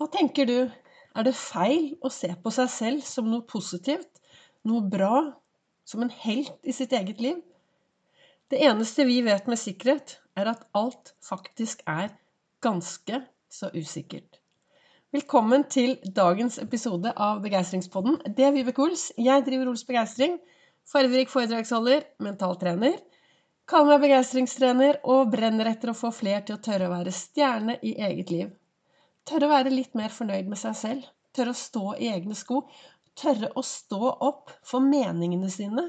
Hva tenker du? Er det feil å se på seg selv som noe positivt, noe bra, som en helt i sitt eget liv? Det eneste vi vet med sikkerhet, er at alt faktisk er ganske så usikkert. Velkommen til dagens episode av Begeistringspodden. Det er Vibeke Ols. Jeg driver Ols Begeistring. Farverik foredragsholder, mentaltrener. Kaller meg begeistringstrener og brenner etter å få fler til å tørre å være stjerne i eget liv. Tørre å være litt mer fornøyd med seg selv. Tørre å stå i egne sko. Tørre å stå opp for meningene sine.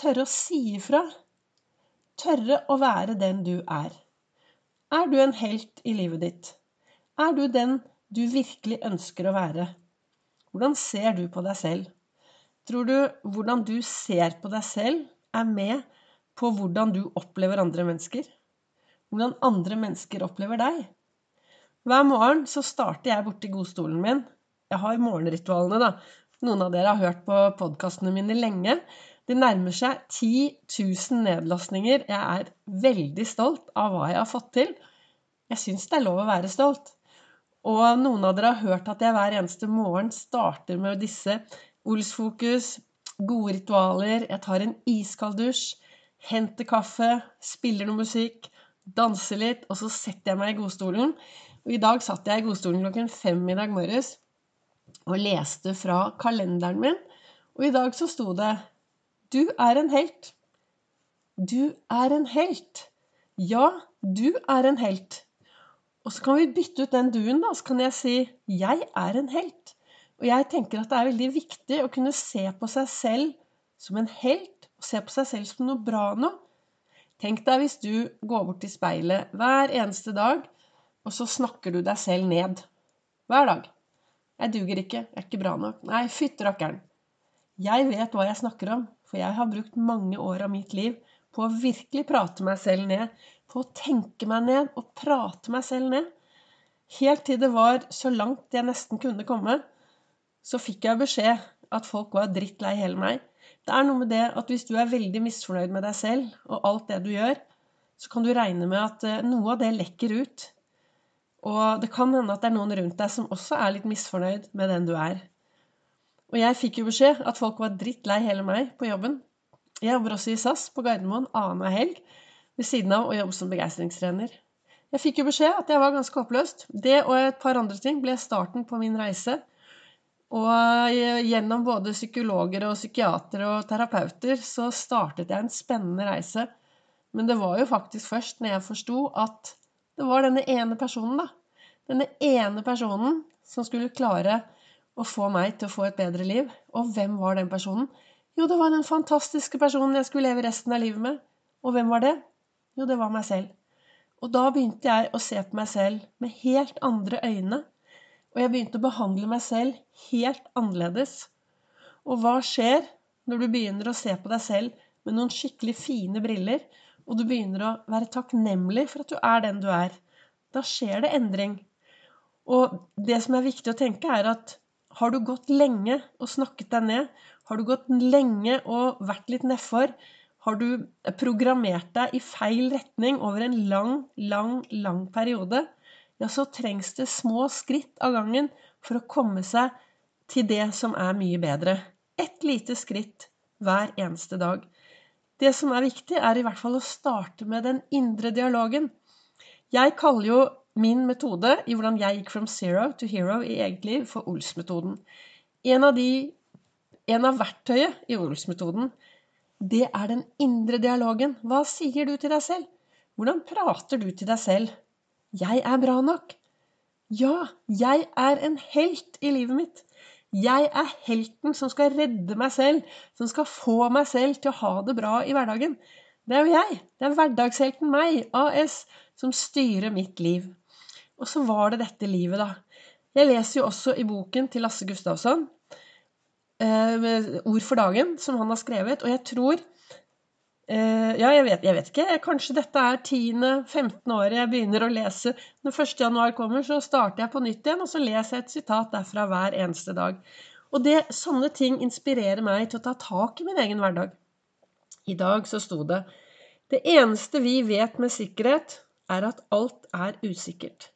Tørre å si ifra. Tørre å være den du er. Er du en helt i livet ditt? Er du den du virkelig ønsker å være? Hvordan ser du på deg selv? Tror du hvordan du ser på deg selv, er med på hvordan du opplever andre mennesker? Hvordan andre mennesker opplever deg? Hver morgen så starter jeg borti godstolen min. Jeg har morgenritualene, da. Noen av dere har hørt på podkastene mine lenge. Det nærmer seg 10 000 nedlastninger. Jeg er veldig stolt av hva jeg har fått til. Jeg syns det er lov å være stolt. Og noen av dere har hørt at jeg hver eneste morgen starter med disse Olsfokus, gode ritualer. Jeg tar en iskald dusj, henter kaffe, spiller noe musikk, danser litt, og så setter jeg meg i godstolen. Og I dag satt jeg i godstolen klokken fem i dag morges og leste fra kalenderen min. Og i dag så sto det 'Du er en helt'. Du er en helt. Ja, du er en helt. Og så kan vi bytte ut den du-en, da. Så kan jeg si 'Jeg er en helt'. Og jeg tenker at det er veldig viktig å kunne se på seg selv som en helt, og se på seg selv som noe bra noe. Tenk deg hvis du går bort til speilet hver eneste dag og så snakker du deg selv ned. Hver dag. 'Jeg duger ikke. Jeg er ikke bra nok.' Nei, fytti rakkeren. Jeg vet hva jeg snakker om, for jeg har brukt mange år av mitt liv på å virkelig prate meg selv ned. På å tenke meg ned og prate meg selv ned. Helt til det var så langt jeg nesten kunne komme, så fikk jeg beskjed at folk var drittlei hele meg. Det er noe med det at hvis du er veldig misfornøyd med deg selv og alt det du gjør, så kan du regne med at eh, noe av det lekker ut. Og det kan hende at det er noen rundt deg som også er litt misfornøyd med den du er. Og jeg fikk jo beskjed at folk var drittlei hele meg på jobben. Jeg jobber også i SAS på Gardermoen annenhver helg ved siden av å jobbe som begeistringstrener. Jeg fikk jo beskjed at jeg var ganske håpløst. Det og et par andre ting ble starten på min reise. Og gjennom både psykologer og psykiatere og terapeuter så startet jeg en spennende reise. Men det var jo faktisk først når jeg forsto at det var denne ene personen, da. Denne ene personen som skulle klare å få meg til å få et bedre liv. Og hvem var den personen? Jo, det var den fantastiske personen jeg skulle leve resten av livet med. Og hvem var det? Jo, det var meg selv. Og da begynte jeg å se på meg selv med helt andre øyne. Og jeg begynte å behandle meg selv helt annerledes. Og hva skjer når du begynner å se på deg selv med noen skikkelig fine briller, og du begynner å være takknemlig for at du er den du er, da skjer det endring. Og det som er viktig å tenke, er at har du gått lenge og snakket deg ned, har du gått lenge og vært litt nedfor, har du programmert deg i feil retning over en lang, lang, lang periode, ja, så trengs det små skritt av gangen for å komme seg til det som er mye bedre. Ett lite skritt hver eneste dag. Det som er viktig, er i hvert fall å starte med den indre dialogen. Jeg kaller jo min metode i hvordan jeg gikk from zero to hero i eget liv, for Ols-metoden. En av, av verktøyet i Ols-metoden, det er den indre dialogen. Hva sier du til deg selv? Hvordan prater du til deg selv? Jeg er bra nok. Ja, jeg er en helt i livet mitt. Jeg er helten som skal redde meg selv, som skal få meg selv til å ha det bra i hverdagen. Det er jo jeg. Det er hverdagshelten meg, AS, som styrer mitt liv. Og så var det dette livet, da. Jeg leser jo også i boken til Lasse Gustavsson, eh, 'Ord for dagen', som han har skrevet, og jeg tror ja, jeg vet, jeg vet, ikke. Kanskje dette er 10.-15. året jeg begynner å lese. Når 1. januar kommer, så starter jeg på nytt igjen, og så leser jeg et sitat derfra hver eneste dag. Og det, sånne ting inspirerer meg til å ta tak i min egen hverdag. I dag så sto det Det eneste vi vet med sikkerhet, er at alt er usikkert.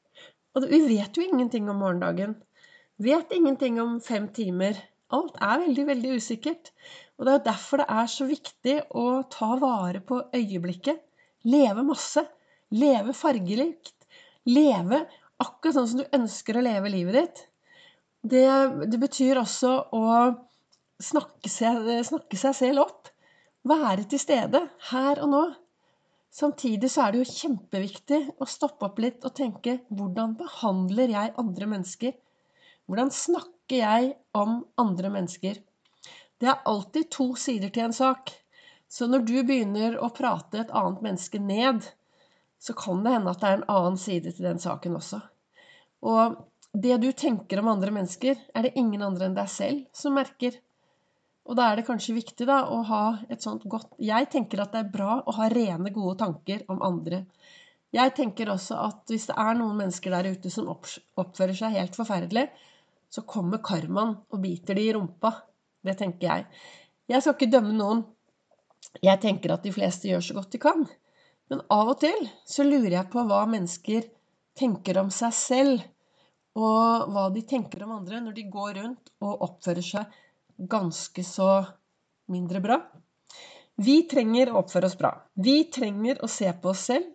Og vi vet jo ingenting om morgendagen. Vet ingenting om fem timer. Alt er veldig, veldig usikkert. Og det er derfor det er så viktig å ta vare på øyeblikket. Leve masse. Leve fargerikt. Leve akkurat sånn som du ønsker å leve livet ditt. Det, det betyr også å snakke seg, snakke seg selv opp. Være til stede her og nå. Samtidig så er det jo kjempeviktig å stoppe opp litt og tenke hvordan behandler jeg andre mennesker? Hvordan snakker jeg om andre mennesker? Det er alltid to sider til en sak. Så når du begynner å prate et annet menneske ned, så kan det hende at det er en annen side til den saken også. Og det du tenker om andre mennesker, er det ingen andre enn deg selv som merker. Og da er det kanskje viktig da, å ha et sånt godt Jeg tenker at det er bra å ha rene, gode tanker om andre. Jeg tenker også at hvis det er noen mennesker der ute som oppfører seg helt forferdelig, så kommer karmaen og biter de i rumpa. Det tenker jeg. Jeg skal ikke dømme noen. Jeg tenker at de fleste gjør så godt de kan. Men av og til så lurer jeg på hva mennesker tenker om seg selv og hva de tenker om andre når de går rundt og oppfører seg ganske så mindre bra. Vi trenger å oppføre oss bra. Vi trenger å se på oss selv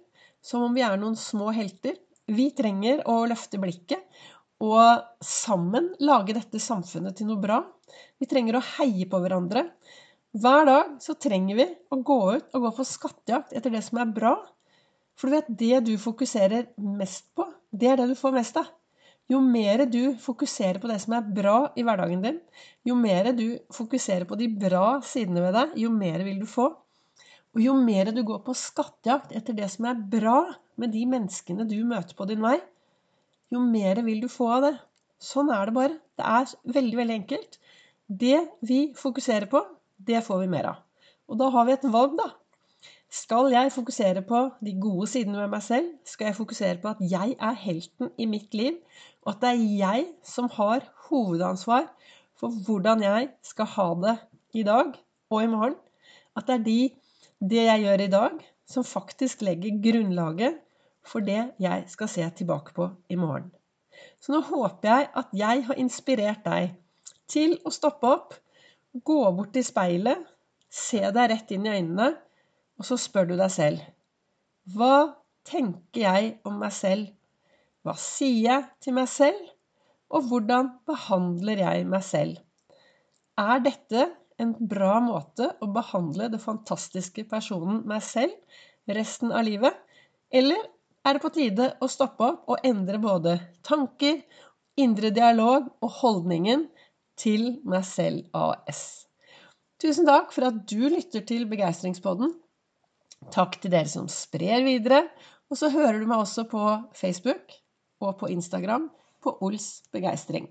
som om vi er noen små helter. Vi trenger å løfte blikket og sammen lage dette samfunnet til noe bra. Vi trenger å heie på hverandre. Hver dag så trenger vi å gå ut og gå på skattejakt etter det som er bra. For du vet, det du fokuserer mest på, det er det du får mest av. Jo mer du fokuserer på det som er bra i hverdagen din, jo mer du fokuserer på de bra sidene ved deg, jo mer vil du få. Og jo mer du går på skattejakt etter det som er bra med de menneskene du møter på din vei, jo mer vil du få av det. Sånn er det bare. Det er veldig, veldig enkelt. Det vi fokuserer på, det får vi mer av. Og da har vi et valg, da. Skal jeg fokusere på de gode sidene ved meg selv? Skal jeg fokusere på at jeg er helten i mitt liv? Og at det er jeg som har hovedansvar for hvordan jeg skal ha det i dag og i morgen? At det er de, det jeg gjør i dag, som faktisk legger grunnlaget for det jeg skal se tilbake på i morgen. Så nå håper jeg at jeg har inspirert deg til å stoppe opp, gå bort til speilet, se deg rett inn i øynene og så spør du deg selv Hva tenker jeg om meg selv? Hva sier jeg til meg selv? Og hvordan behandler jeg meg selv? Er dette en bra måte å behandle det fantastiske personen meg selv resten av livet? Eller er det på tide å stoppe opp og endre både tanker, indre dialog og holdningen til meg selv AS? Tusen takk for at du lytter til Begeistringspodden. Takk til dere som sprer videre. Og så hører du meg også på Facebook og på Instagram på Ols begeistring.